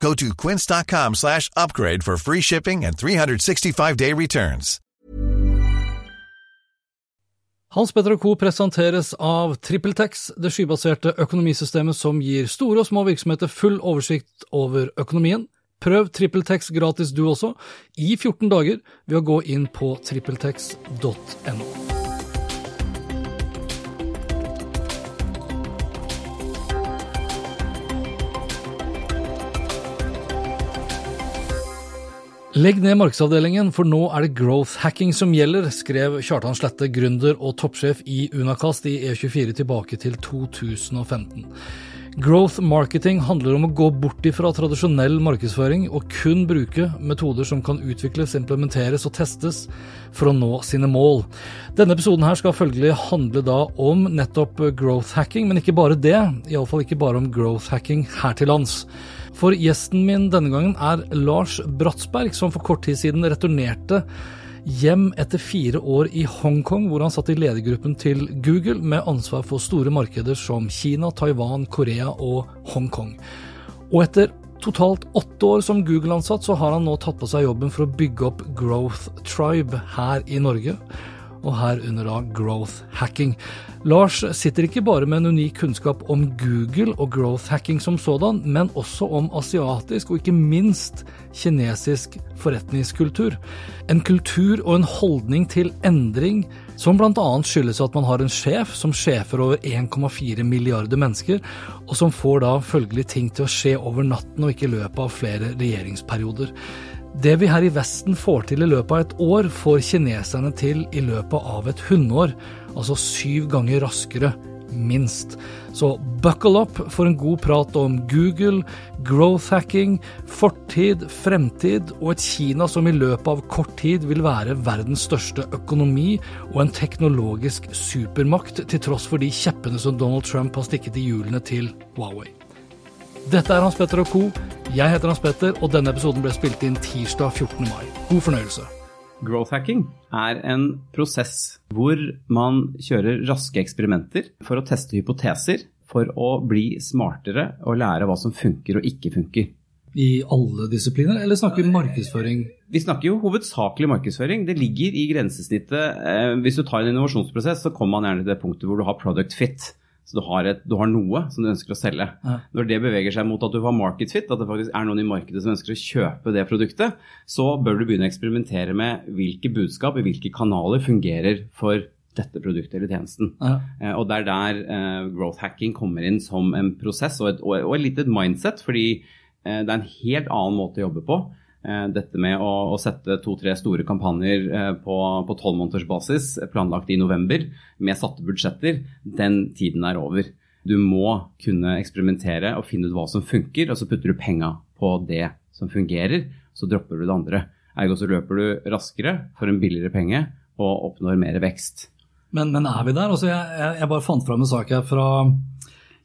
Go to quince.com slash upgrade for free shipping and 365-day returns. Hans Petter Co. presenteres av TrippelTex, det skybaserte økonomisystemet som gir store og små virksomheter full oversikt over økonomien. Prøv TrippelTex gratis du også, i 14 dager, ved å gå inn på trippeltex.no. Legg ned markedsavdelingen, for nå er det growth hacking som gjelder, skrev Kjartan Slette, gründer og toppsjef i Unakast i E24 tilbake til 2015. Growth marketing handler om å gå bort ifra tradisjonell markedsføring og kun bruke metoder som kan utvikles, implementeres og testes for å nå sine mål. Denne episoden her skal følgelig handle da om nettopp growth hacking, men ikke bare det, iallfall ikke bare om growth hacking her til lands. For gjesten min denne gangen er Lars Bratsberg, som for kort tid siden returnerte hjem etter fire år i Hongkong, hvor han satt i ledergruppen til Google med ansvar for store markeder som Kina, Taiwan, Korea og Hongkong. Og etter totalt åtte år som Google-ansatt, så har han nå tatt på seg jobben for å bygge opp Growth Tribe her i Norge og herunder da growth hacking. Lars sitter ikke bare med en unik kunnskap om Google og growth hacking som sådan, men også om asiatisk og ikke minst kinesisk forretningskultur. En kultur og en holdning til endring som bl.a. skyldes at man har en sjef som sjefer over 1,4 milliarder mennesker, og som får da følgelig ting til å skje over natten og ikke i løpet av flere regjeringsperioder. Det vi her i Vesten får til i løpet av et år, får kineserne til i løpet av et hundeår. Altså syv ganger raskere, minst. Så buckle up for en god prat om Google, growth hacking, fortid, fremtid og et Kina som i løpet av kort tid vil være verdens største økonomi og en teknologisk supermakt, til tross for de kjeppene som Donald Trump har stikket i hjulene til Huawei. Dette er Hans Petter og co. Jeg heter Hans Petter, og denne episoden ble spilt inn tirsdag 14. mai. God fornøyelse. Growth hacking er en prosess hvor man kjører raske eksperimenter for å teste hypoteser, for å bli smartere og lære hva som funker og ikke funker. I alle disipliner, eller snakker vi markedsføring? Vi snakker jo hovedsakelig markedsføring. Det ligger i grensesnittet. Eh, hvis du tar en innovasjonsprosess, så kommer man gjerne til det punktet hvor du har product fit. Så du har, et, du har, noe som du ønsker å selge. Ja. Når det beveger seg mot at du har market fit, at det faktisk er noen i markedet som ønsker å kjøpe det produktet, så bør du begynne å eksperimentere med hvilke budskap i hvilke kanaler fungerer for dette produktet eller tjenesten. Ja. Eh, og det er der eh, growth hacking kommer inn som en prosess og et, og et litt et mindset, fordi eh, det er en helt annen måte å jobbe på. Eh, dette med å, å sette to-tre store kampanjer eh, på tolvmånedersbasis planlagt i november med satte budsjetter, den tiden er over. Du må kunne eksperimentere og finne ut hva som funker, og så putter du penga på det som fungerer, så dropper du det andre. Ergo så løper du raskere for en billigere penge og oppnår mer vekst. Men, men er vi der? Altså jeg, jeg bare fant fram en sak her fra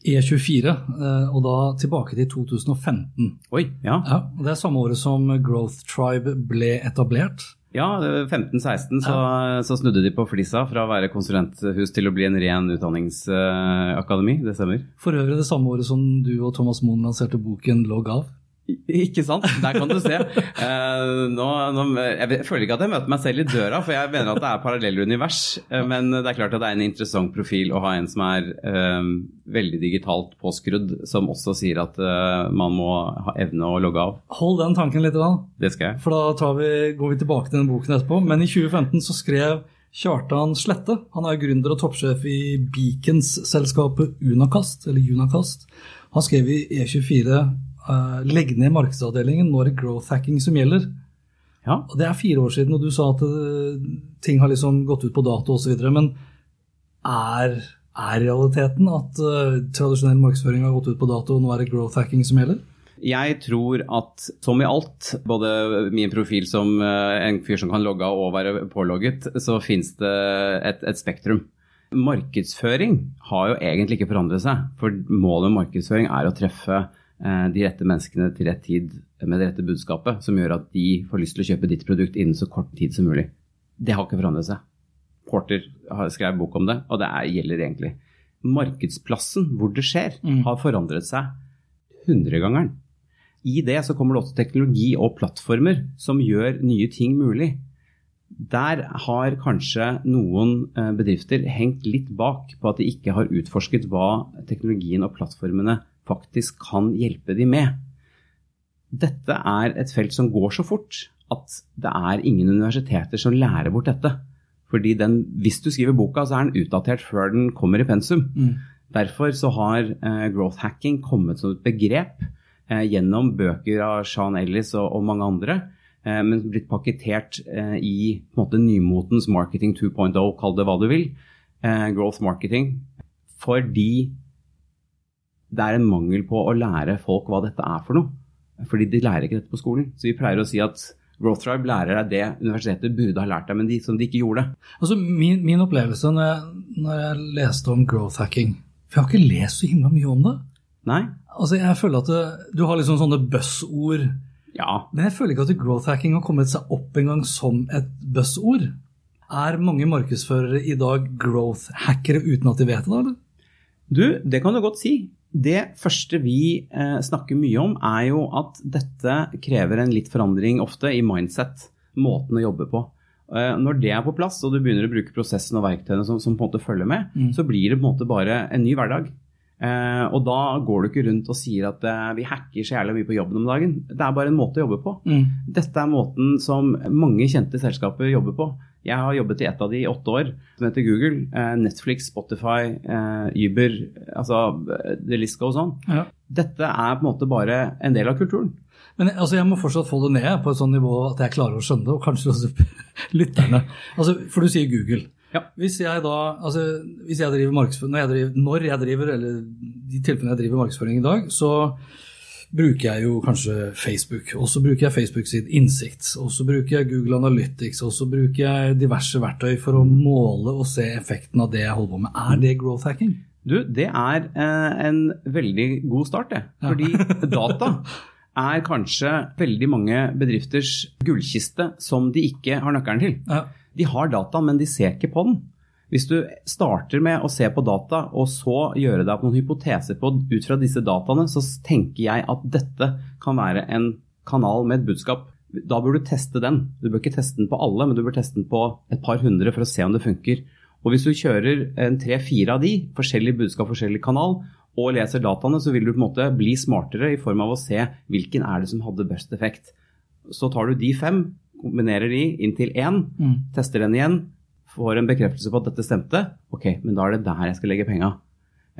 E24, eh, og da tilbake til 2015. Oi, ja. ja det er samme året som Growth Tribe ble etablert. Ja, 15-16 så, ja. så, snudde de på flisa fra å være konsulenthus til å bli en ren utdanningsakademi. Det stemmer. For øvrig det samme året som du og Thomas Moen lanserte boken 'Logg av. Ikke sant? Der kan du se. Uh, nå, nå, jeg føler ikke at jeg møter meg selv i døra, for jeg mener at det er parallelle univers. Uh, men det er klart at det er en interessant profil å ha en som er uh, veldig digitalt påskrudd, som også sier at man må ha evne å logge av. Hold den tanken litt. Da. Det skal jeg. For da vi, går vi tilbake til den boken etterpå. Men i 2015 så skrev Kjartan Slette, han er gründer og toppsjef i Beacons-selskapet Unakast, eller Unakast. Han skrev i E24 uh, legge ned markedsavdelingen. Nå er det growth hacking som gjelder. Ja. Og Det er fire år siden, og du sa at uh, ting har liksom gått ut på dato osv. Men er, er, realiteten at uh, tradisjonell markedsføring har gått ut på dato, og nå er det growth hacking som gjelder? Jeg tror at som i alt, både min profil som eh, en fyr som kan logge av og være pålogget, så finnes det et, et spektrum. Markedsføring har jo egentlig ikke forandret seg. For målet med markedsføring er å treffe eh, de rette menneskene til rett tid med det rette budskapet, som gjør at de får lyst til å kjøpe ditt produkt innen så kort tid som mulig. Det har ikke forandret seg. Porter har skrevet bok om det, og det er, gjelder egentlig. Markedsplassen hvor det skjer, mm. har forandret seg hundregangeren. I det så kommer det også teknologi og plattformer som gjør nye ting mulig. Der har kanskje noen eh, bedrifter hengt litt bak på at de ikke har utforsket hva teknologien og plattformene faktisk kan hjelpe de med. Dette er et felt som går så fort at det er ingen universiteter som lærer bort dette. Fordi den, hvis du skriver boka, så er den utdatert før den kommer i pensum. Mm. Derfor så har eh, growth hacking kommet som et begrep Eh, gjennom bøker av Sean Ellis og, og mange andre, eh, men blitt pakketert eh, i måte, nymotens marketing 2.0, kall det hva du vil, growth marketing, fordi det er en mangel på å lære folk hva dette er for noe. Fordi de lærer ikke dette på skolen. Så vi pleier å si at Growth Tribe lærer deg det universitetet burde ha lært deg, men de, som de ikke gjorde. Altså min, min opplevelse når jeg, når jeg, leste om growth hacking For jeg har ikke lest så himla mye om det. Nei. Altså, Jeg føler at det, du har liksom sånne buzzord. Ja. Men jeg føler ikke at growth hacking har kommet seg opp engang som et buzzord. Er mange markedsførere i dag growth hackere uten at de vet det? eller? Du, det kan du godt si. Det første vi eh, snakker mye om, er jo at dette krever en litt forandring ofte i mindset. Måten å jobbe på. Eh, når det er på plass, og du begynner å bruke prosessen og verktøyene som, som på en måte følger med, mm. så blir det på en måte bare en ny hverdag. Eh, og da går du ikke rundt og sier at eh, vi hacker så jævlig mye på jobben om dagen. Det er bare en måte å jobbe på. Mm. Dette er måten som mange kjente selskaper jobber på. Jeg har jobbet i ett av de i åtte år, som heter Google. Eh, Netflix, Spotify, eh, Uber, altså the list goes on. Ja. Dette er på en måte bare en del av kulturen. Men altså, jeg må fortsatt få det ned på et sånt nivå at jeg klarer å skjønne det, og kanskje også lytterne. Altså, for du sier Google. Ja. Hvis jeg da, altså, hvis jeg driver markedsføring, når jeg driver, når jeg driver, eller de tilfellene jeg driver markedsføring i dag, så bruker jeg jo kanskje Facebook. Og så bruker jeg Facebook sitt innsikt. Og så bruker jeg Google Analytics. Og så bruker jeg diverse verktøy for å måle og se effekten av det jeg holder på med. Er det growth hacking? Du, det er eh, en veldig god start, det. Fordi ja. data er kanskje veldig mange bedrifters gullkiste som de ikke har nøkkelen til. Ja. De har data, men de ser ikke på den. Hvis du starter med å se på data, og så gjøre deg opp noen hypoteser på ut fra disse dataene, så tenker jeg at dette kan være en kanal med et budskap. Da bør du teste den. Du bør ikke teste den på alle, men du bør teste den på et par hundre for å se om det funker. Og hvis du kjører tre-fire av de, forskjellige budskap, forskjellig kanal, og leser dataene, så vil du på en måte bli smartere i form av å se hvilken er det som hadde best effekt. Så tar du de fem, kombinerer de inn til én, mm. tester den igjen, får en bekreftelse på at dette stemte. Ok, men da er det der jeg skal legge penga.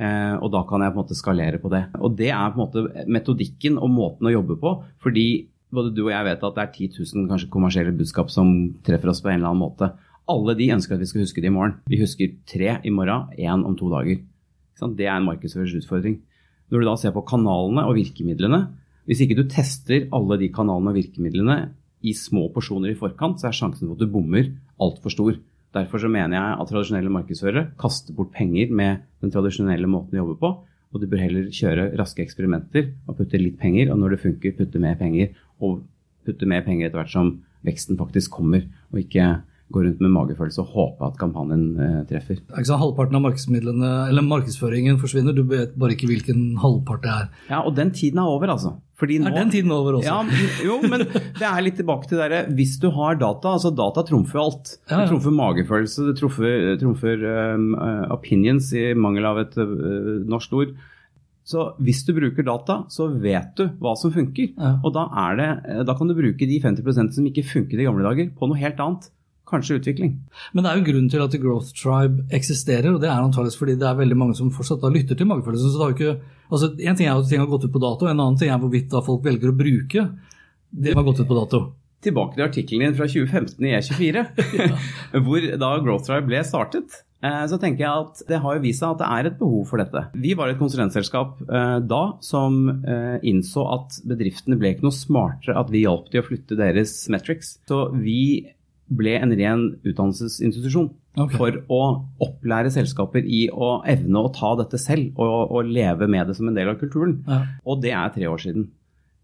Eh, og da kan jeg på en måte skalere på det. Og det er på en måte metodikken og måten å jobbe på. Fordi både du og jeg vet at det er 10 000 kanskje kommersielle budskap som treffer oss på en eller annen måte. Alle de ønsker at vi skal huske det i morgen. Vi husker tre i morgen, én om to dager. Det er en markedsføringsutfordring. Når du da ser på kanalene og virkemidlene, hvis ikke du tester alle de kanalene og virkemidlene i små porsjoner i forkant, så er sjansen for at du bommer altfor stor. Derfor så mener jeg at tradisjonelle markedsførere kaster bort penger med den tradisjonelle måten å jobbe på. Og du bør heller kjøre raske eksperimenter og putte litt penger, og når det funker, putte mer penger. Og putte mer penger etter hvert som veksten faktisk kommer, og ikke gå rundt med magefølelse og håpe at kampanjen eh, treffer. Ikke Halvparten av markedsmidlene, eller markedsføringen forsvinner, du vet bare ikke hvilken halvpart det er. Ja, og den tiden er over, altså. Nå, er den tiden over også? Ja, jo, men det er litt tilbake til det Hvis du har data, altså data trumfer alt. Ja, ja. Det trumfer magefølelse, det trumfer, trumfer um, opinions i mangel av et uh, norsk ord. Så hvis du bruker data, så vet du hva som funker. Ja. Og da, det, da, kan du bruke de 50% som ikke funket i gamle dager, på noe helt annet kanskje utvikling. Men det er jo grunnen til at The Growth Tribe eksisterer, og det er antakeligvis fordi det er veldig mange som fortsatt lytter til magefølelsen. så det har jo ikke, altså En ting er at ting har gått ut på dato, en annen ting er hvorvidt da folk velger å bruke det som har gått ut på dato. Tilbake til artikkelen din fra 2015 i E24, hvor da Growth Tribe ble startet. eh, så tenker jeg at det har jo vist seg at det er et behov for dette. Vi var et konsulentselskap eh, da som eh, innså at bedriftene ble ikke noe smartere at vi hjalp de å flytte deres metrics. Så vi ble en ren utdannelsesinstitusjon okay. for å opplære selskaper i å evne å ta dette selv og, og leve med det som en del av kulturen. Ja. Og det er tre år siden.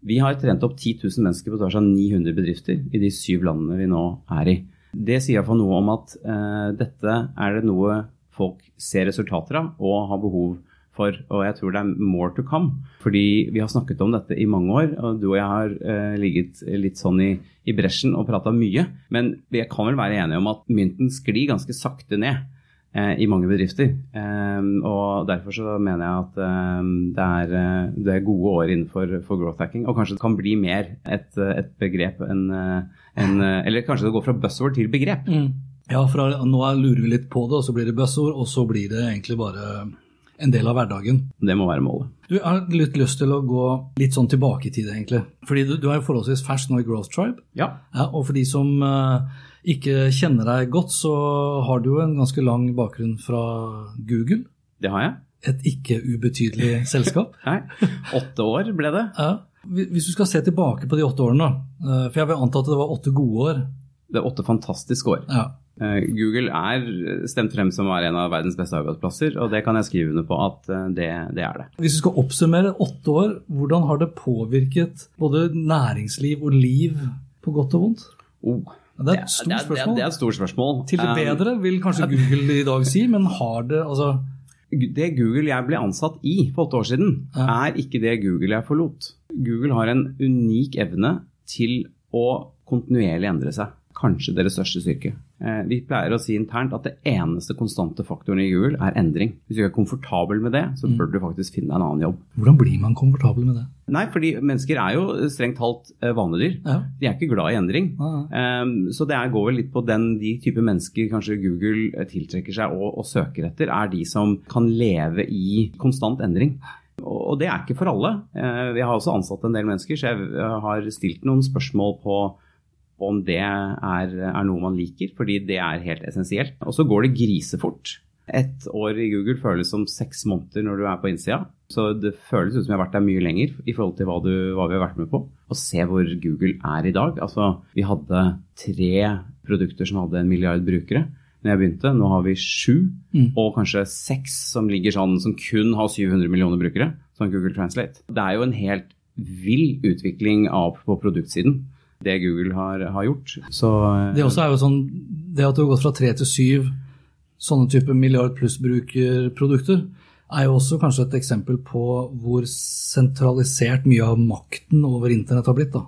Vi har trent opp 10 000 mennesker på tvers av 900 bedrifter i de syv landene vi nå er i. Det sier iallfall noe om at uh, dette er det noe folk ser resultater av og har behov for. Og jeg tror det er more to come. Fordi vi har snakket om dette i mange år, og du og jeg har eh, ligget litt sånn i, i bresjen og prata mye. Men vi kan vel være enige om at mynten sklir ganske sakte ned eh, i mange bedrifter. Eh, og derfor så mener jeg at um, det, er, det, er, gode år innenfor for growth hacking. Og kanskje det kan bli mer et, et begrep enn en, Eller kanskje det går fra buzzword til begrep. Mm. Ja, for nå lurer vi litt på det, og så blir det buzzord, og så blir det egentlig bare en del av hverdagen. Det må være målet. Du har litt lyst til å gå litt sånn tilbake i tid, egentlig. Fordi du, du er jo forholdsvis fersk nå i Growth Tribe. Ja. ja og for de som uh, ikke kjenner deg godt, så har du jo en ganske lang bakgrunn fra Google. Det har jeg. Et ikke ubetydelig selskap. Nei. Åtte år ble det. Ja. Hvis du skal se tilbake på de åtte årene, uh, for jeg vil anta at det var åtte gode år. Det er åtte fantastiske år. Ja. Eh, Google er stemt frem som være en av verdens beste arbeidsplasser, og det kan jeg skrive under på at eh, det, det, er det. Hvis du skal oppsummere åtte år, hvordan har det påvirket både næringsliv og liv på godt og vondt? Oh. Det er et stort det, spørsmål. Det er et stort spørsmål. Til det bedre, vil kanskje Google i dag si, men har det altså Det Google jeg ble ansatt i for åtte år siden, er ikke det Google jeg forlot. Google har en unik evne til å kontinuerlig endre seg. Kanskje deres største styrke. Eh, vi pleier å si internt at det eneste konstante faktoren i Google er endring. Hvis du ikke er komfortabel med det, så mm. bør du faktisk finne en annen jobb. Hvordan blir man komfortabel med det? Nei, fordi mennesker er jo strengt talt eh, vanedyr. Ja. De er ikke glad i endring. Ja, ja. Um, så det går vel litt på den, de type mennesker kanskje Google eh, tiltrekker seg og, og søker etter, er de som kan leve i konstant endring. Og det er ikke for alle. Vi har også ansatt en del mennesker, så jeg har stilt noen spørsmål på om det er, er, noe man liker, fordi det er helt essensielt. Og så går det grisefort. Et år i Google føles som seks måneder når du er på innsida. Så det føles ut som jeg har vært der mye lenger i forhold til hva, du, hva vi har vært med på. Og se hvor Google er i dag. Altså, vi hadde tre produkter som hadde en milliard brukere når jeg begynte. Nå har vi sju, mm. og kanskje seks som ligger sånn, som kun har 700 millioner brukere, som Google Translate. Det er jo en helt vill utvikling av på produktsiden det Google har, har gjort. Så, eh, det også er jo sånn, det at du har gått fra tre til syv sånne type milliard pluss-brukerprodukter, er jo også kanskje et eksempel på hvor sentralisert mye av makten over internett har blitt. da.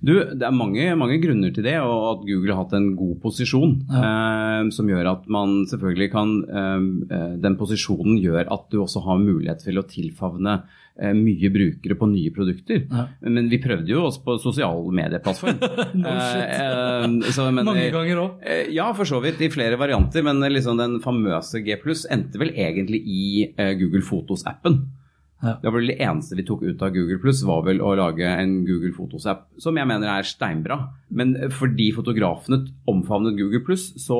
Du, Det er mange, mange, grunner til det, og at Google har hatt en god posisjon. Ja. Eh, som gjør at man selvfølgelig kan eh, eh Den posisjonen gjør at du også har mulighet til å tilfavne mye brukere på nye produkter. Ja. Men vi prøvde jo også på sosial medieplattform. no eh, Mange ganger òg. Eh, ja, for så vidt. I flere varianter. Men liksom den famøse G pluss endte vel egentlig i eh, Google Fotos-appen. Ja. Det var vel det eneste vi tok ut av Google Pluss, var vel å lage en Google Fotos-app, som jeg mener er steinbra. Men fordi fotografene omfavnet Google Pluss, så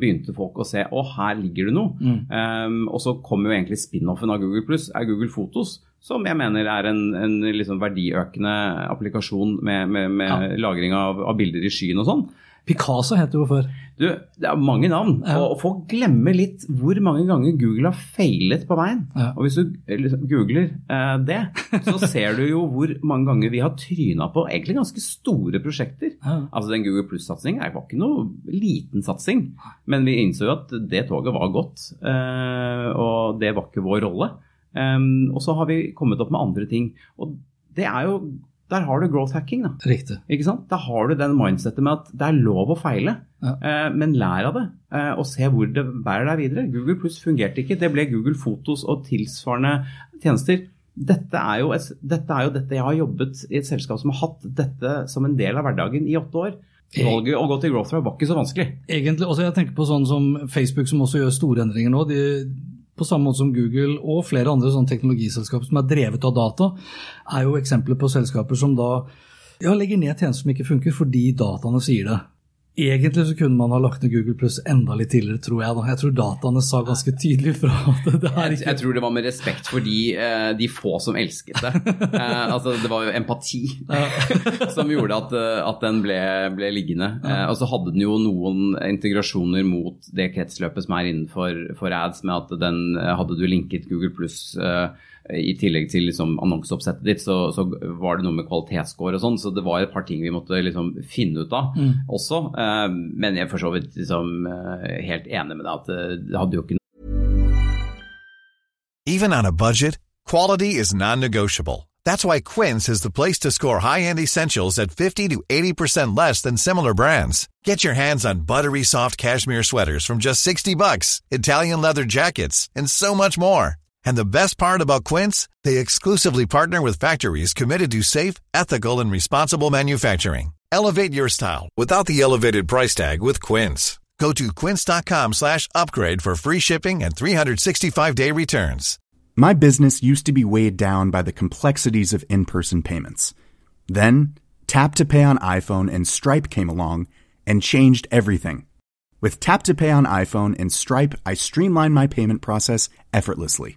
begynte folk å se å, her ligger det noe. Mm. Um, og så kom jo egentlig spin-offen av Google Pluss, er Google Fotos som jeg mener er en, en liksom verdiøkende applikasjon med, med, med ja. lagring av, av, bilder i skyen og sånn. Picasso het det jo før. Du, det er mange navn, ja. og folk glemmer litt hvor mange ganger Google har feilet på veien. Ja. Og hvis du liksom, googler eh, det, så ser du jo hvor mange ganger vi har tryna på egentlig ganske store prosjekter. Altså Den Google Pluss-satsingen var ikke noe liten satsing, men vi innså jo at det toget var godt, eh, og det var ikke vår rolle. Um, og så har vi kommet opp med andre ting. Og det er jo der har du growth hacking. da. Riktig. Ikke sant? Da har du den mindsettet med at det er lov å feile, ja. uh, men lær av det. Uh, og se hvor det bærer deg videre. Google Pluss fungerte ikke. Det ble Google Fotos og tilsvarende tjenester. Dette er, jo dette er jo dette jeg har jobbet i et selskap som har hatt dette som en del av hverdagen i åtte år. Valget å gå til growth var ikke så vanskelig. Egentlig, også jeg tenker på sånn som Facebook, som også gjør store endringer nå. de på samme måte som Google og flere andre sånne teknologiselskaper som er drevet av data, er jo eksempler på selskaper som da ja, legger ned tjenester som ikke funker fordi dataene sier det. Egentlig så kunne man ha lagt ned Google Pluss enda litt tidligere, tror jeg. da. Jeg tror dataene sa ganske tydelig fra at det er ikke Jeg tror det var med respekt for de, eh, de få som elsket det. Eh, altså, det var jo empati som gjorde at, eh, at den ble, ble liggende. Og så hadde den jo noen integrasjoner mot det kretsløpet som er innenfor ads, med at den hadde du linket Google Pluss i tillegg til liksom annonseoppsettet ditt, så, så, var det noe med kvalitetsscore og sånn. Så det var et par ting vi måtte liksom finne ut av mm. også. Uh, men jeg er for så vidt liksom, uh, helt enig med deg at det hadde jo ikke Even on a budget, quality is non-negotiable. That's why Quince is the place to score high-end essentials at 50 to 80% less than similar brands. Get your hands on buttery soft cashmere sweaters from just 60 bucks, Italian leather jackets, and so much more. And the best part about Quince, they exclusively partner with factories committed to safe, ethical and responsible manufacturing. Elevate your style without the elevated price tag with Quince. Go to quince.com/upgrade for free shipping and 365-day returns. My business used to be weighed down by the complexities of in-person payments. Then, Tap to Pay on iPhone and Stripe came along and changed everything. With Tap to Pay on iPhone and Stripe, I streamlined my payment process effortlessly.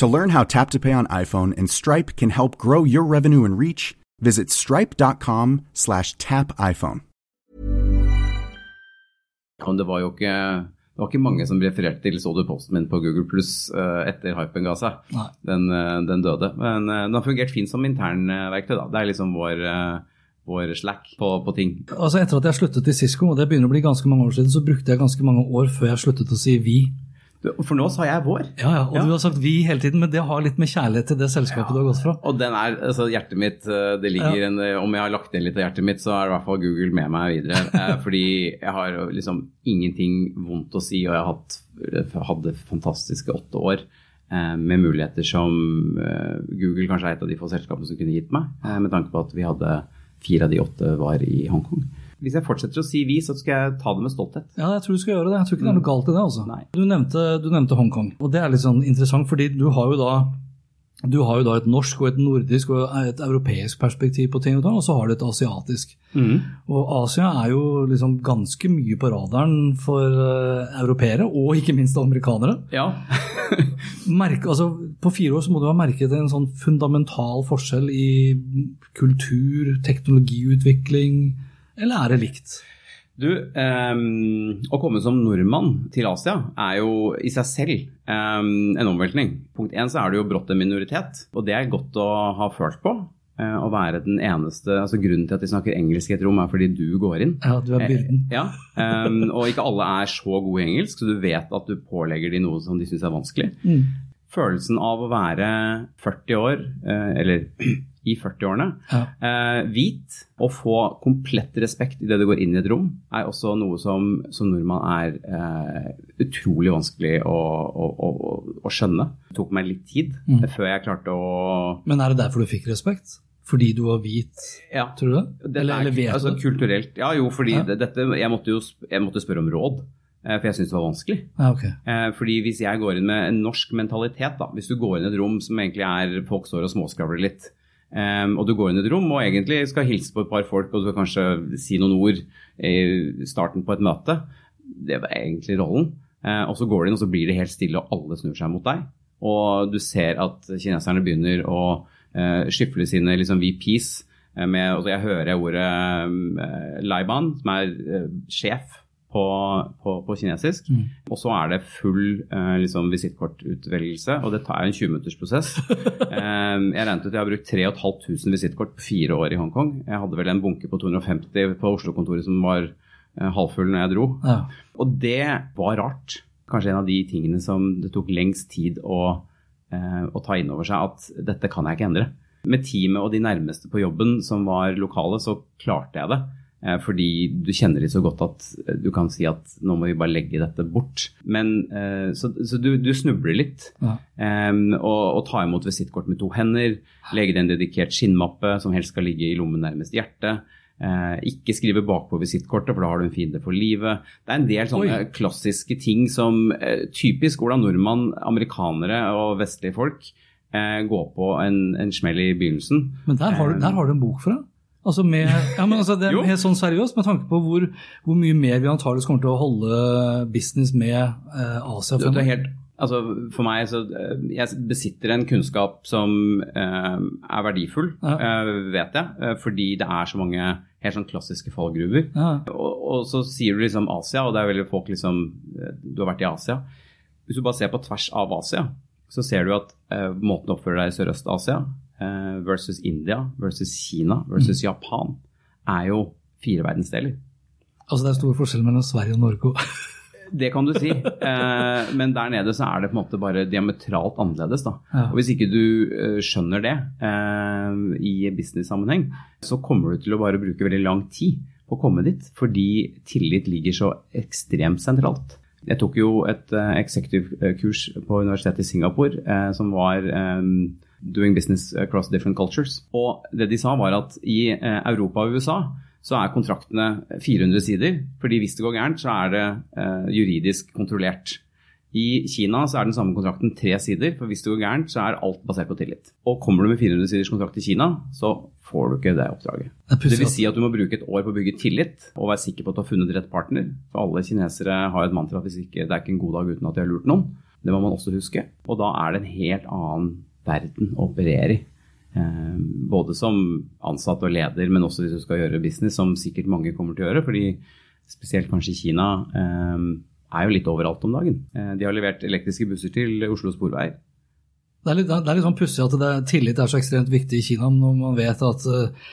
To learn how Tap to Pay on iPhone and Stripe can help grow your revenue and reach, visit stripe.com slash tapiphone. Det var jo ikke, det var ikke mange som refererte til så du posten min på Google Pluss uh, etter hypen ga seg. Den, uh, den, døde. Men uh, den har fungert fint som internverktøy. da. Det er liksom vår vår slack på, på, ting. Altså Etter at jeg sluttet i Cisco, og det begynner å bli ganske mange år siden, så brukte jeg ganske mange år før jeg sluttet å si vi. For nå sa jeg vår. Ja, ja, og ja. du har sagt vi hele tiden, men det har litt med kjærlighet til det selskapet ja, du har gått fra. Og den er, altså hjertet mitt, eh, det ligger en, eh, Om jeg har lagt inn litt av hjertet mitt, så er det i hvert fall Google med meg videre. Eh, fordi jeg har liksom ingenting vondt å si, og jeg har hatt, hadde fantastiske åtte år med muligheter som Google kanskje er et av de få selskapene som kunne gitt meg, med tanke på at vi hadde fire av de åtte var i Hongkong hvis jeg fortsetter å si vi, så skal jeg ta det med stolthet. Ja, jeg tror du skal gjøre det. Jeg tror ikke det er noe galt i det. altså. Du nevnte, du nevnte Hongkong, og det er litt sånn interessant, fordi du har jo da du har jo da et norsk og et nordisk og et europeisk perspektiv på ting, og så har du et asiatisk. Mm. Og Asia er jo liksom ganske mye på radaren for uh, europeere, og ikke minst amerikanere. Ja. Merke, altså, på fire år så må du ha merket en sånn fundamental forskjell i kultur, teknologiutvikling, eller er det likt? Du, um, Å komme som nordmann til Asia er jo i seg selv um, en omveltning. Punkt én så er du jo brått en minoritet, og det er godt å ha følt på. Uh, å være den eneste, altså Grunnen til at de snakker engelsk i et rom, er fordi du går inn. Ja, du er byrden. Uh, ja, um, Og ikke alle er så gode i engelsk, så du vet at du pålegger dem noe som de syns er vanskelig. Mm. Følelsen av å være 40 år, uh, eller i 40-årene. Ja. Eh, hvit og få komplett respekt idet du går inn i et rom, er også noe som, som nordmann er eh, utrolig vanskelig å, å, å, å, skjønne. Det tok meg litt tid mm. før jeg klarte å Men er det derfor du fikk respekt? Fordi du var hvit, ja. tror du det? det eller, eller vet altså, Kulturelt. Ja, jo, fordi ja. dette Jeg måtte jo jeg måtte spørre om råd. Eh, for jeg syntes det var vanskelig. Ah, okay. Eh, fordi Hvis jeg går inn med en norsk mentalitet, da, hvis du går inn i et rom som egentlig er folk står og småskravler litt, Um, og du går inn i et rom og egentlig skal hilse på et par folk og du skal kanskje si noen ord i starten på et møte. Det var egentlig rollen. Uh, og så går du inn, og så blir det helt stille, og alle snur seg mot deg. Og du ser at kineserne begynner å uh, skyfle sine liksom, VPs uh, med Jeg hører ordet um, Laiban, som er sjef på, på, på kinesisk. Mm. Og så er det full eh, liksom, visittkortutvelgelse, og det tar en 20 minutters prosess. um, jeg regnet ut at jeg har brukt 3500 visittkort på fire år i Hongkong. Jeg hadde vel en bunke på 250 på Oslo-kontoret som var eh, halvfull når jeg dro. Ja. Og det var rart. Kanskje en av de tingene som det tok lengst tid å, eh, å ta inn over seg, at dette kan jeg ikke endre. Med teamet og de nærmeste på jobben som var lokale, så klarte jeg det. Eh, fordi du kjenner de så godt at eh, du kan si at nå må vi bare legge dette bort. Men, eh, så, så du, du, snubler litt. Ja. Um, og, og ta imot visittkort med to hender. Legge det en dedikert skinnmappe som helst skal ligge i lommen nærmest hjertet. Uh, ikke skrive bakpå visittkortet, for da har du en fiende for livet. Det er en del sånne Oi. klassiske ting som uh, typisk hvordan nordmann, amerikanere og vestlige folk uh, går på en, en smell i begynnelsen. Men der har, du, der har du en bok fra? Altså med, ja, men altså det er helt sånn seriøst med tanke på hvor, hvor mye mer vi antakeligvis kommer til å holde business med eh, Asia fremover. Helt, altså for meg så eh, Jeg besitter en kunnskap som eh, er verdifull, ja. eh, vet jeg, eh, fordi det er så mange helt sånn klassiske fallgruver. Ja. Og, og, så sier du liksom Asia, og det er veldig folk liksom eh, Du har vært i Asia. Hvis du bare ser på tvers av Asia, så ser du at måten du oppfører deg i Sørøst-Asia versus India versus Kina versus mm. Japan er jo fire verdensdeler. Altså det er stor forskjell mellom Sverige og Norge òg? det kan du si. Eh, men der nede så er det på en måte bare diametralt annerledes. da. Og Hvis ikke du eh, skjønner det eh, i business-sammenheng, så kommer du til å bare bruke veldig lang tid på å komme dit. Fordi tillit ligger så ekstremt sentralt. Jeg tok jo et eh, executive-kurs på universitetet i Singapore som var um, doing business across different cultures. Og det de sa var at i eh, Europa og USA så er kontraktene 400 sider. fordi hvis det går gærent, så er det eh, juridisk kontrollert. I Kina så er den samme kontrakten tre sider, for hvis det går gærent, så er alt basert på tillit. Og kommer du med 400 siders kontrakt i Kina, så får du ikke det oppdraget. Det vil si at du må bruke et år på å bygge tillit og være sikker på at du har funnet rett partner. For alle kinesere har et mantra at hvis ikke, det er ikke en god dag uten at de har lurt noen. Det må man også huske. Og da er det en helt annen verden å operere i. Eh, både som ansatt og leder, men også hvis du skal gjøre business, som sikkert mange kommer til å gjøre. fordi spesielt kanskje Kina eh, er jo litt overalt om dagen. Eh, de har levert elektriske busser til Oslo Sporveier. Det er litt, det er litt sånn pussig at det, tillit er så ekstremt viktig i Kina, når man vet at uh,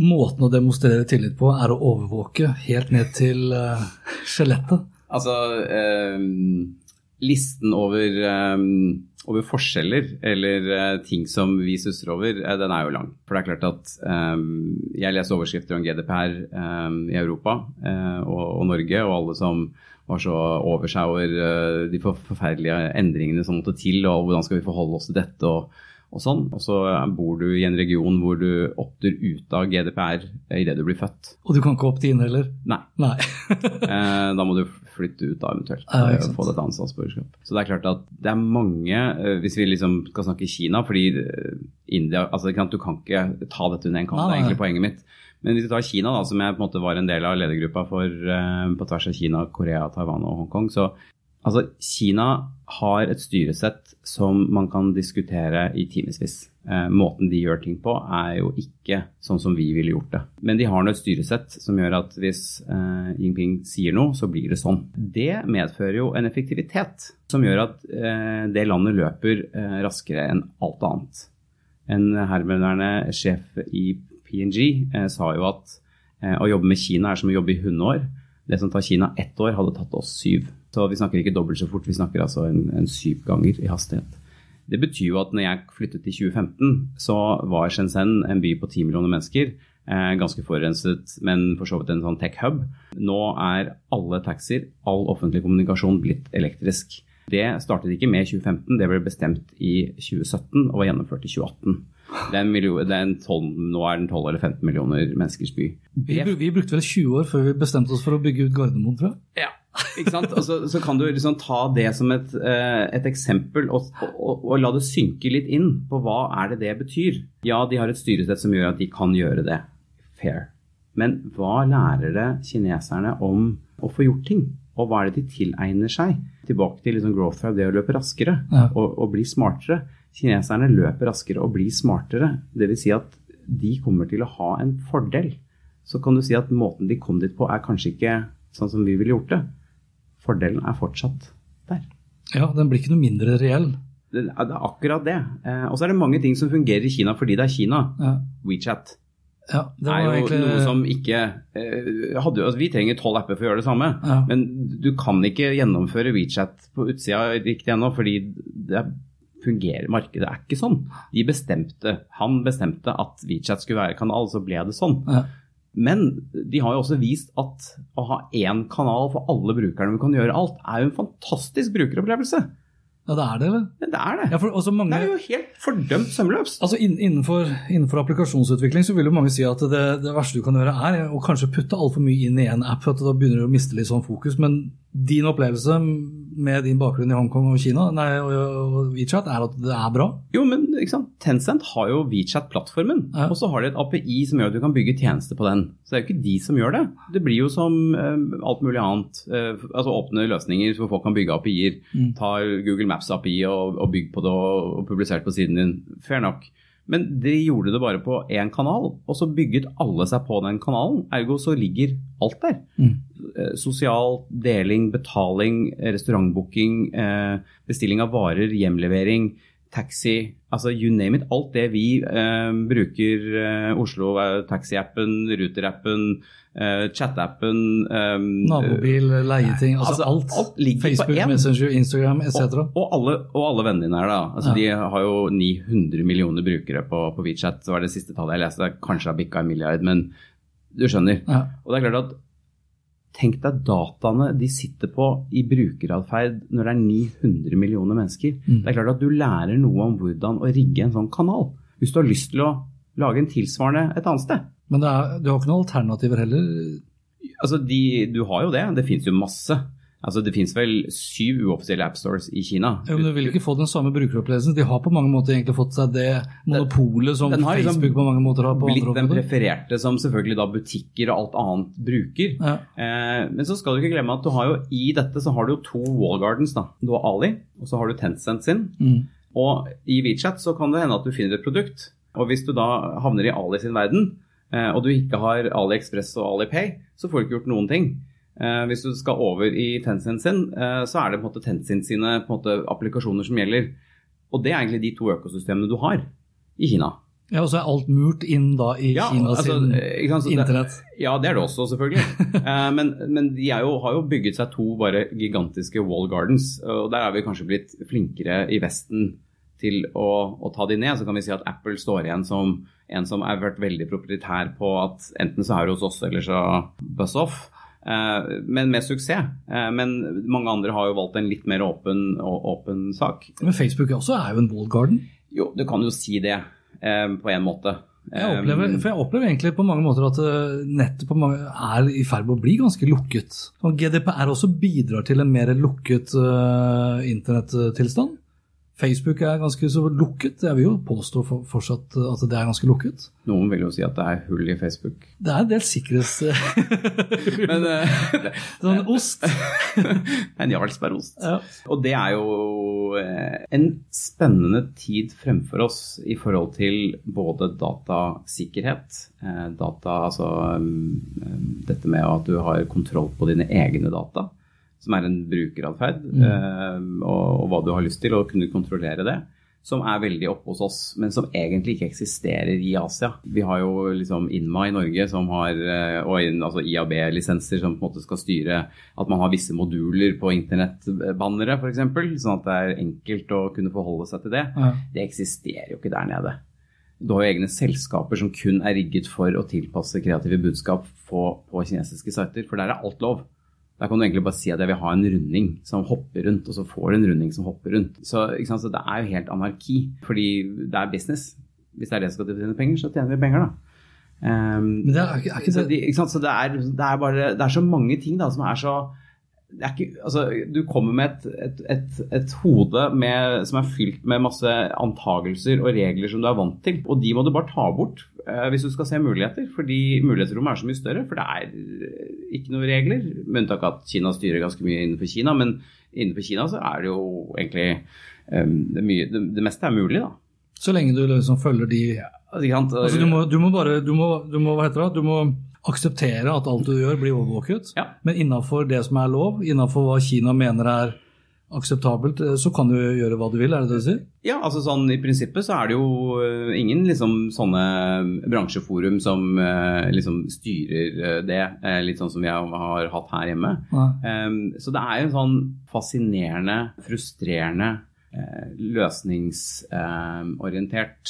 måten å demonstrere tillit på er å overvåke helt ned til uh, skjelettet. Altså, uh, listen over over forskjeller eller uh, ting som vi stusser over, uh, den er jo lang. For det er klart at um, jeg leser overskrifter om GDPR um, i Europa uh, og, og, Norge, og alle som var så over seg over de forferdelige endringene som måtte til, og hvordan skal vi forholde oss til dette. og og sånn. Og så bor du i en region hvor du opter ut av GDPR idet du blir født. Og du kan ikke opte inn heller? Nei. Nei. Eh, da må du flytte ut da eventuelt. Ja, og få dette annet statsborgerskap. Så det er klart at det er mange, eh, hvis vi liksom skal snakke Kina, fordi eh, India altså Du kan ikke ta dette under én kam, det er egentlig poenget mitt. Men hvis vi tar Kina, da, som jeg på en måte var en del av ledergruppa for på tvers av Kina, Korea, Taiwan og Hongkong, så Altså, Kina har et styresett som man kan diskutere i timevis. Eh, måten de gjør ting på, er jo ikke sånn som vi ville gjort det. Men de har nå et styresett som gjør at hvis eh, Jinping sier noe, så blir det sånn. Det medfører jo en effektivitet som gjør at eh, det landet løper eh, raskere enn alt annet. En herværende sjef i PNG eh, sa jo at eh, å jobbe med Kina er som å jobbe i 100 år. Det som tar Kina ett år, hadde tatt oss syv. Så vi snakker ikke dobbelt så fort, vi snakker altså en, en syv ganger i hastighet. Det betyr jo at når jeg flyttet til 2015, så var Shenzhen en by på 10 millioner mennesker. Eh, ganske forurenset, men for så vidt en sånn tech-hub. Nå er alle taxier, all offentlig kommunikasjon blitt elektrisk. Det startet ikke med 2015, det ble bestemt i 2017 og var gjennomført i 2018. Det er million, det er 12, nå er den 12 eller 15 millioner menneskers by. Vi, vi, brukte vel 20 år før vi bestemte oss for å bygge ut Gardermoen, tror jeg. Ja, ikke sant? Og så, så kan du liksom ta det som et, eh, et eksempel og, og, og, la det synke litt inn på hva er det det betyr. Ja, de har et styresett som gjør at de kan gjøre det. Fair. Men hva lærer det kineserne om å få gjort ting? Og hva er det de tilegner seg? Tilbake til liksom growth drive, det å løpe raskere ja. og, og, bli smartere. Kineserne løper raskere og blir smartere. Dvs. Si at de kommer til å ha en fordel. Så kan du si at måten de kom dit på er kanskje ikke sånn som vi ville gjort det fordelen er fortsatt der. Ja, den blir ikke noe mindre reell. Det, er akkurat det. Eh, og så er det mange ting som fungerer i Kina fordi det er Kina. Ja. WeChat. Ja, det er jo egentlig... noe som ikke eh, hadde, altså, Vi trenger tolv apper for å gjøre det samme, ja. men du kan ikke gjennomføre WeChat på utsida riktig ennå, fordi det fungerer markedet er ikke sånn. De bestemte, Han bestemte at WeChat skulle være kanal, så ble det sånn. Ja. Men de har jo også vist at å ha én kanal for alle brukerne vi kan gjøre alt, er jo en fantastisk brukeropplevelse. Ja, det er det, eller? Det er det. Ja, for mange... Det er jo helt fordømt sømløst. Altså innenfor, innenfor, applikasjonsutvikling så vil jo mange si at det, det verste du kan gjøre er å kanskje putte altfor mye inn i en app, at da begynner du å miste litt sånn fokus. Men din opplevelse med din bakgrunn i Hongkong og Kina nei, og, WeChat er at det er bra? Jo, men Tencent har jo WeChat-plattformen. Ja. Og så har de et API som gjør at du kan bygge tjenester på den. Så det er jo ikke de som gjør det. Det blir jo som eh, alt mulig annet. Eh, altså åpne løsninger hvor folk kan bygge API-er. Mm. Ta Google Maps API og, og bygg på det og, og publisere på siden din. Fair nok. Men de gjorde det bare på én kanal, og så bygget alle seg på den kanalen. Ergo så ligger alt der. Mm. Eh, sosial deling, betaling, restaurantbooking, eh, bestilling av varer, hjemlevering, taxi, altså you name it. Alt det vi eh, bruker, eh, Oslo eh, taxi-appen, Ruter-appen, eh, chat-appen Nabobil, leieting, altså, altså alt. alt Facebook, Messenger, Instagram etc. Og, og, alle, og alle vennene dine her, da. Altså, ja. De har jo 900 millioner brukere på, på WeChat. Det var det siste tallet jeg leste. Kanskje har bikka en milliard, men du skjønner. Ja. Og det er klart at Tenk deg dataene de sitter på i brukeratferd når det er 900 millioner mennesker. Mm. Det er klart at du lærer noe om hvordan å rigge en sånn kanal. Hvis du har lyst til å lage en tilsvarende et annet sted. Men er, du har ikke noen alternativer heller? Altså, de, Du har jo det. Det finnes jo masse. Altså, Det finnes vel syv uoffisielle appstores i Kina. Ja, men Du vil ikke få den samme brukeropplevelsen. De har på mange måter egentlig fått seg det monopolet som liksom Facebook på mange måter har på blitt andre områder. Den prefererte som selvfølgelig da butikker og alt annet bruker. Ja. Eh, men så skal du ikke glemme at du har jo i dette så har du jo to wall gardens. da. Du har Ali, og så har du Tencent sin. Mm. Og i WeChat så kan det hende at du finner et produkt. Og hvis du da havner i Ali sin verden, eh, og du ikke har AliExpress og AliPay, så får du ikke gjort noen ting. Eh, hvis du skal over i Tencent sin, eh, så er det på en måte Tencent sine måte, applikasjoner som gjelder. Og det er egentlig de to økosystemene du har i Kina. Ja, Og så er alt murt inn da i ja, Kinas altså, internett? Det, ja, det er det også, selvfølgelig. Eh, men, men, de jo, har jo bygget seg to bare gigantiske wall gardens. Og der er vi kanskje blitt flinkere i Vesten til å, å ta de ned. Så kan vi si at Apple står igjen som en som har vært veldig proprietær på at enten så er det hos oss, eller så buzz off. Eh, men med suksess. Eh, men mange andre har jo valgt en litt mer åpen, åpen sak. Men Facebook også er jo en wall garden? Jo, du kan jo si det eh, på en måte. Jeg opplever, for jeg opplever egentlig på mange måter at nettet er i ferd med å bli ganske lukket. Og GDPR også bidrar til en mer lukket uh, internettilstand. Facebook er ganske så lukket. Jeg vil jo påstå fortsatt at det er ganske lukket. Noen vil jo si at det er hull i Facebook. Det er en del sikkerhets... Men, uh, sånn ost. en Jarlsbergost. Ja. Og det er jo eh, en spennende tid fremfor oss i forhold til både datasikkerhet, eh, data, altså um, dette med at du har kontroll på dine egne data som er en brukeratferd, mm. uh, og, og, hva du har lyst til, og kunne kontrollere det. Som er veldig oppe hos oss, men som egentlig ikke eksisterer i Asia. Vi har jo liksom Inma i Norge som har, uh, og altså IAB-lisenser som på en måte skal styre at man har visse moduler på internettbannere f.eks., sånn at det er enkelt å kunne forholde seg til det. Ja. Det eksisterer jo ikke der nede. Du har jo egne selskaper som kun er rigget for å tilpasse kreative budskap på, på kinesiske sider, for der er alt lov. Da kan du egentlig bare si at jeg vil ha en runding som hopper rundt, og så får du en runding som hopper rundt. Så, så det er jo helt anarki, fordi det er business. Hvis det er det som skal tjene penger, så tjener vi penger, da. Um, Men det er, er ikke så, de, så det, er, det, er, bare Det er så mange ting da som er så ikke, altså, du kommer med et, et, et, et hode med, som er fylt med masse antagelser og regler som du er vant til. Og de må du bare ta bort eh, hvis du skal se muligheter. Fordi mulighetsrommet er så mye større. For det er eh, ikke noen regler. Med unntak av at Kina styrer ganske mye innenfor Kina. Men innenfor Kina så er det jo egentlig eh, det, mye, det, det, meste er mulig, da. Så lenge du liksom følger de altså, du, må, du må bare du må, du må, Hva heter det? Du må akseptere at alt du gjør, blir overvåket. Ja. Men innafor det som er lov, innafor hva Kina mener er akseptabelt, eh, så kan du gjøre hva du vil, er det det du sier? Ja, altså sånn i prinsippet så er det jo eh, ingen liksom sånne bransjeforum som uh, liksom styrer det, litt sånn som vi har hatt her hjemme. Ja. Um, så det er jo en sånn fascinerende, frustrerende løsningsorientert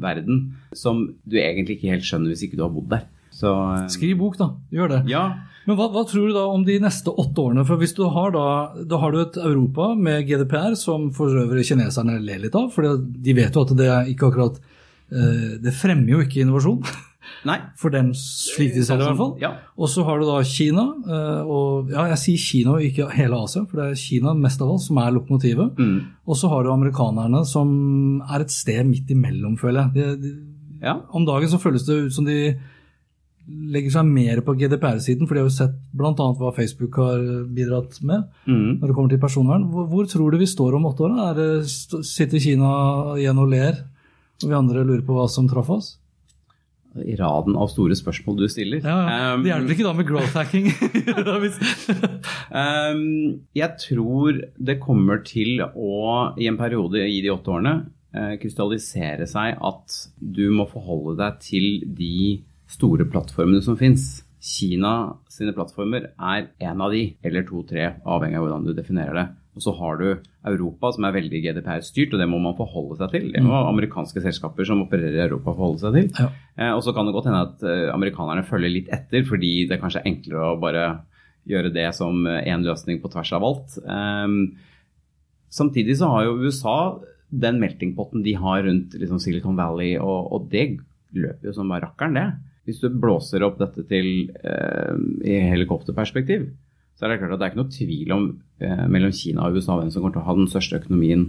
verden som du egentlig ikke helt skjønner hvis ikke du har bodd der. Så, eh, Skriv bok, da. Gjør det. Ja. Men hva, hva, tror du da om de neste åtte årene? For hvis du har da, da har du et Europa med GDPR, som for øvrig kineserne ler litt av, for de vet jo at det er ikke akkurat eh, Det fremmer jo ikke innovasjon. Nei. For dem slik de ser det, i hvert fall. Ja. Og så har du da Kina, eh, og ja, jeg sier Kina og ikke hele Asia, for det er Kina mest av alt som er lokomotivet. Mm. Og så har du amerikanerne, som er et sted midt imellom, føler jeg. De, de, ja. Om dagen så føles det ut som de legger seg mer på GDPR-siden, for de har jo sett bl.a. hva Facebook har bidratt med mm. når det kommer til personvern. Hvor, hvor, tror du vi står om åtte år? Er det, sitter Kina igjen og ler, og vi andre lurer på hva som traff oss? I raden av store spørsmål du stiller. Ja, ja. Det hjelper ikke da med growth hacking. um, jeg tror det kommer til å, i en periode i de åtte årene, uh, krystallisere seg at du må forholde deg til de store plattformene som fins. Kina sine plattformer er en av de, eller to-tre, avhengig av hvordan du definerer det. Og så har du Europa som er veldig GDPR-styrt, og det må man forholde seg til. Det må mm. amerikanske selskaper som opererer i Europa forholde seg til. Ja. Eh, og så kan det godt hende at eh, amerikanerne følger litt etter, fordi det er kanskje enklere å bare gjøre det som én løsning på tvers av alt. Eh, samtidig så har jo USA den meltingpotten de har rundt liksom, Silicon Valley, og, og det løper jo som bare rakkeren, det. Hvis du blåser opp dette til eh, i helikopterperspektiv, så er det klart at det er ikke noe tvil om eh, mellom Kina og USA hvem som kommer til å ha den største økonomien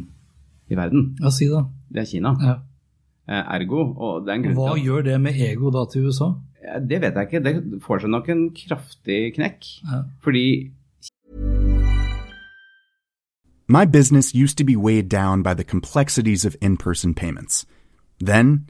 i verden. Ja, si det. Det er Kina. Ja. Eh, ergo og det er en grunn Hva til at, gjør det med ego da til USA? Det vet jeg ikke. Det får seg nok en kraftig knekk. Ja. Fordi My business used to be weighed down by the complexities of in person payments. Then,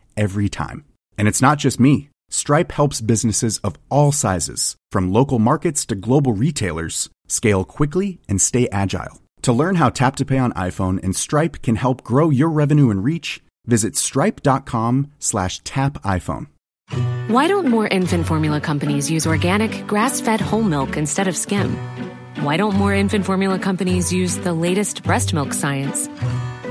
every time. And it's not just me. Stripe helps businesses of all sizes, from local markets to global retailers, scale quickly and stay agile. To learn how Tap to Pay on iPhone and Stripe can help grow your revenue and reach, visit stripe.com slash tap iPhone. Why don't more infant formula companies use organic, grass-fed whole milk instead of skim? Why don't more infant formula companies use the latest breast milk science?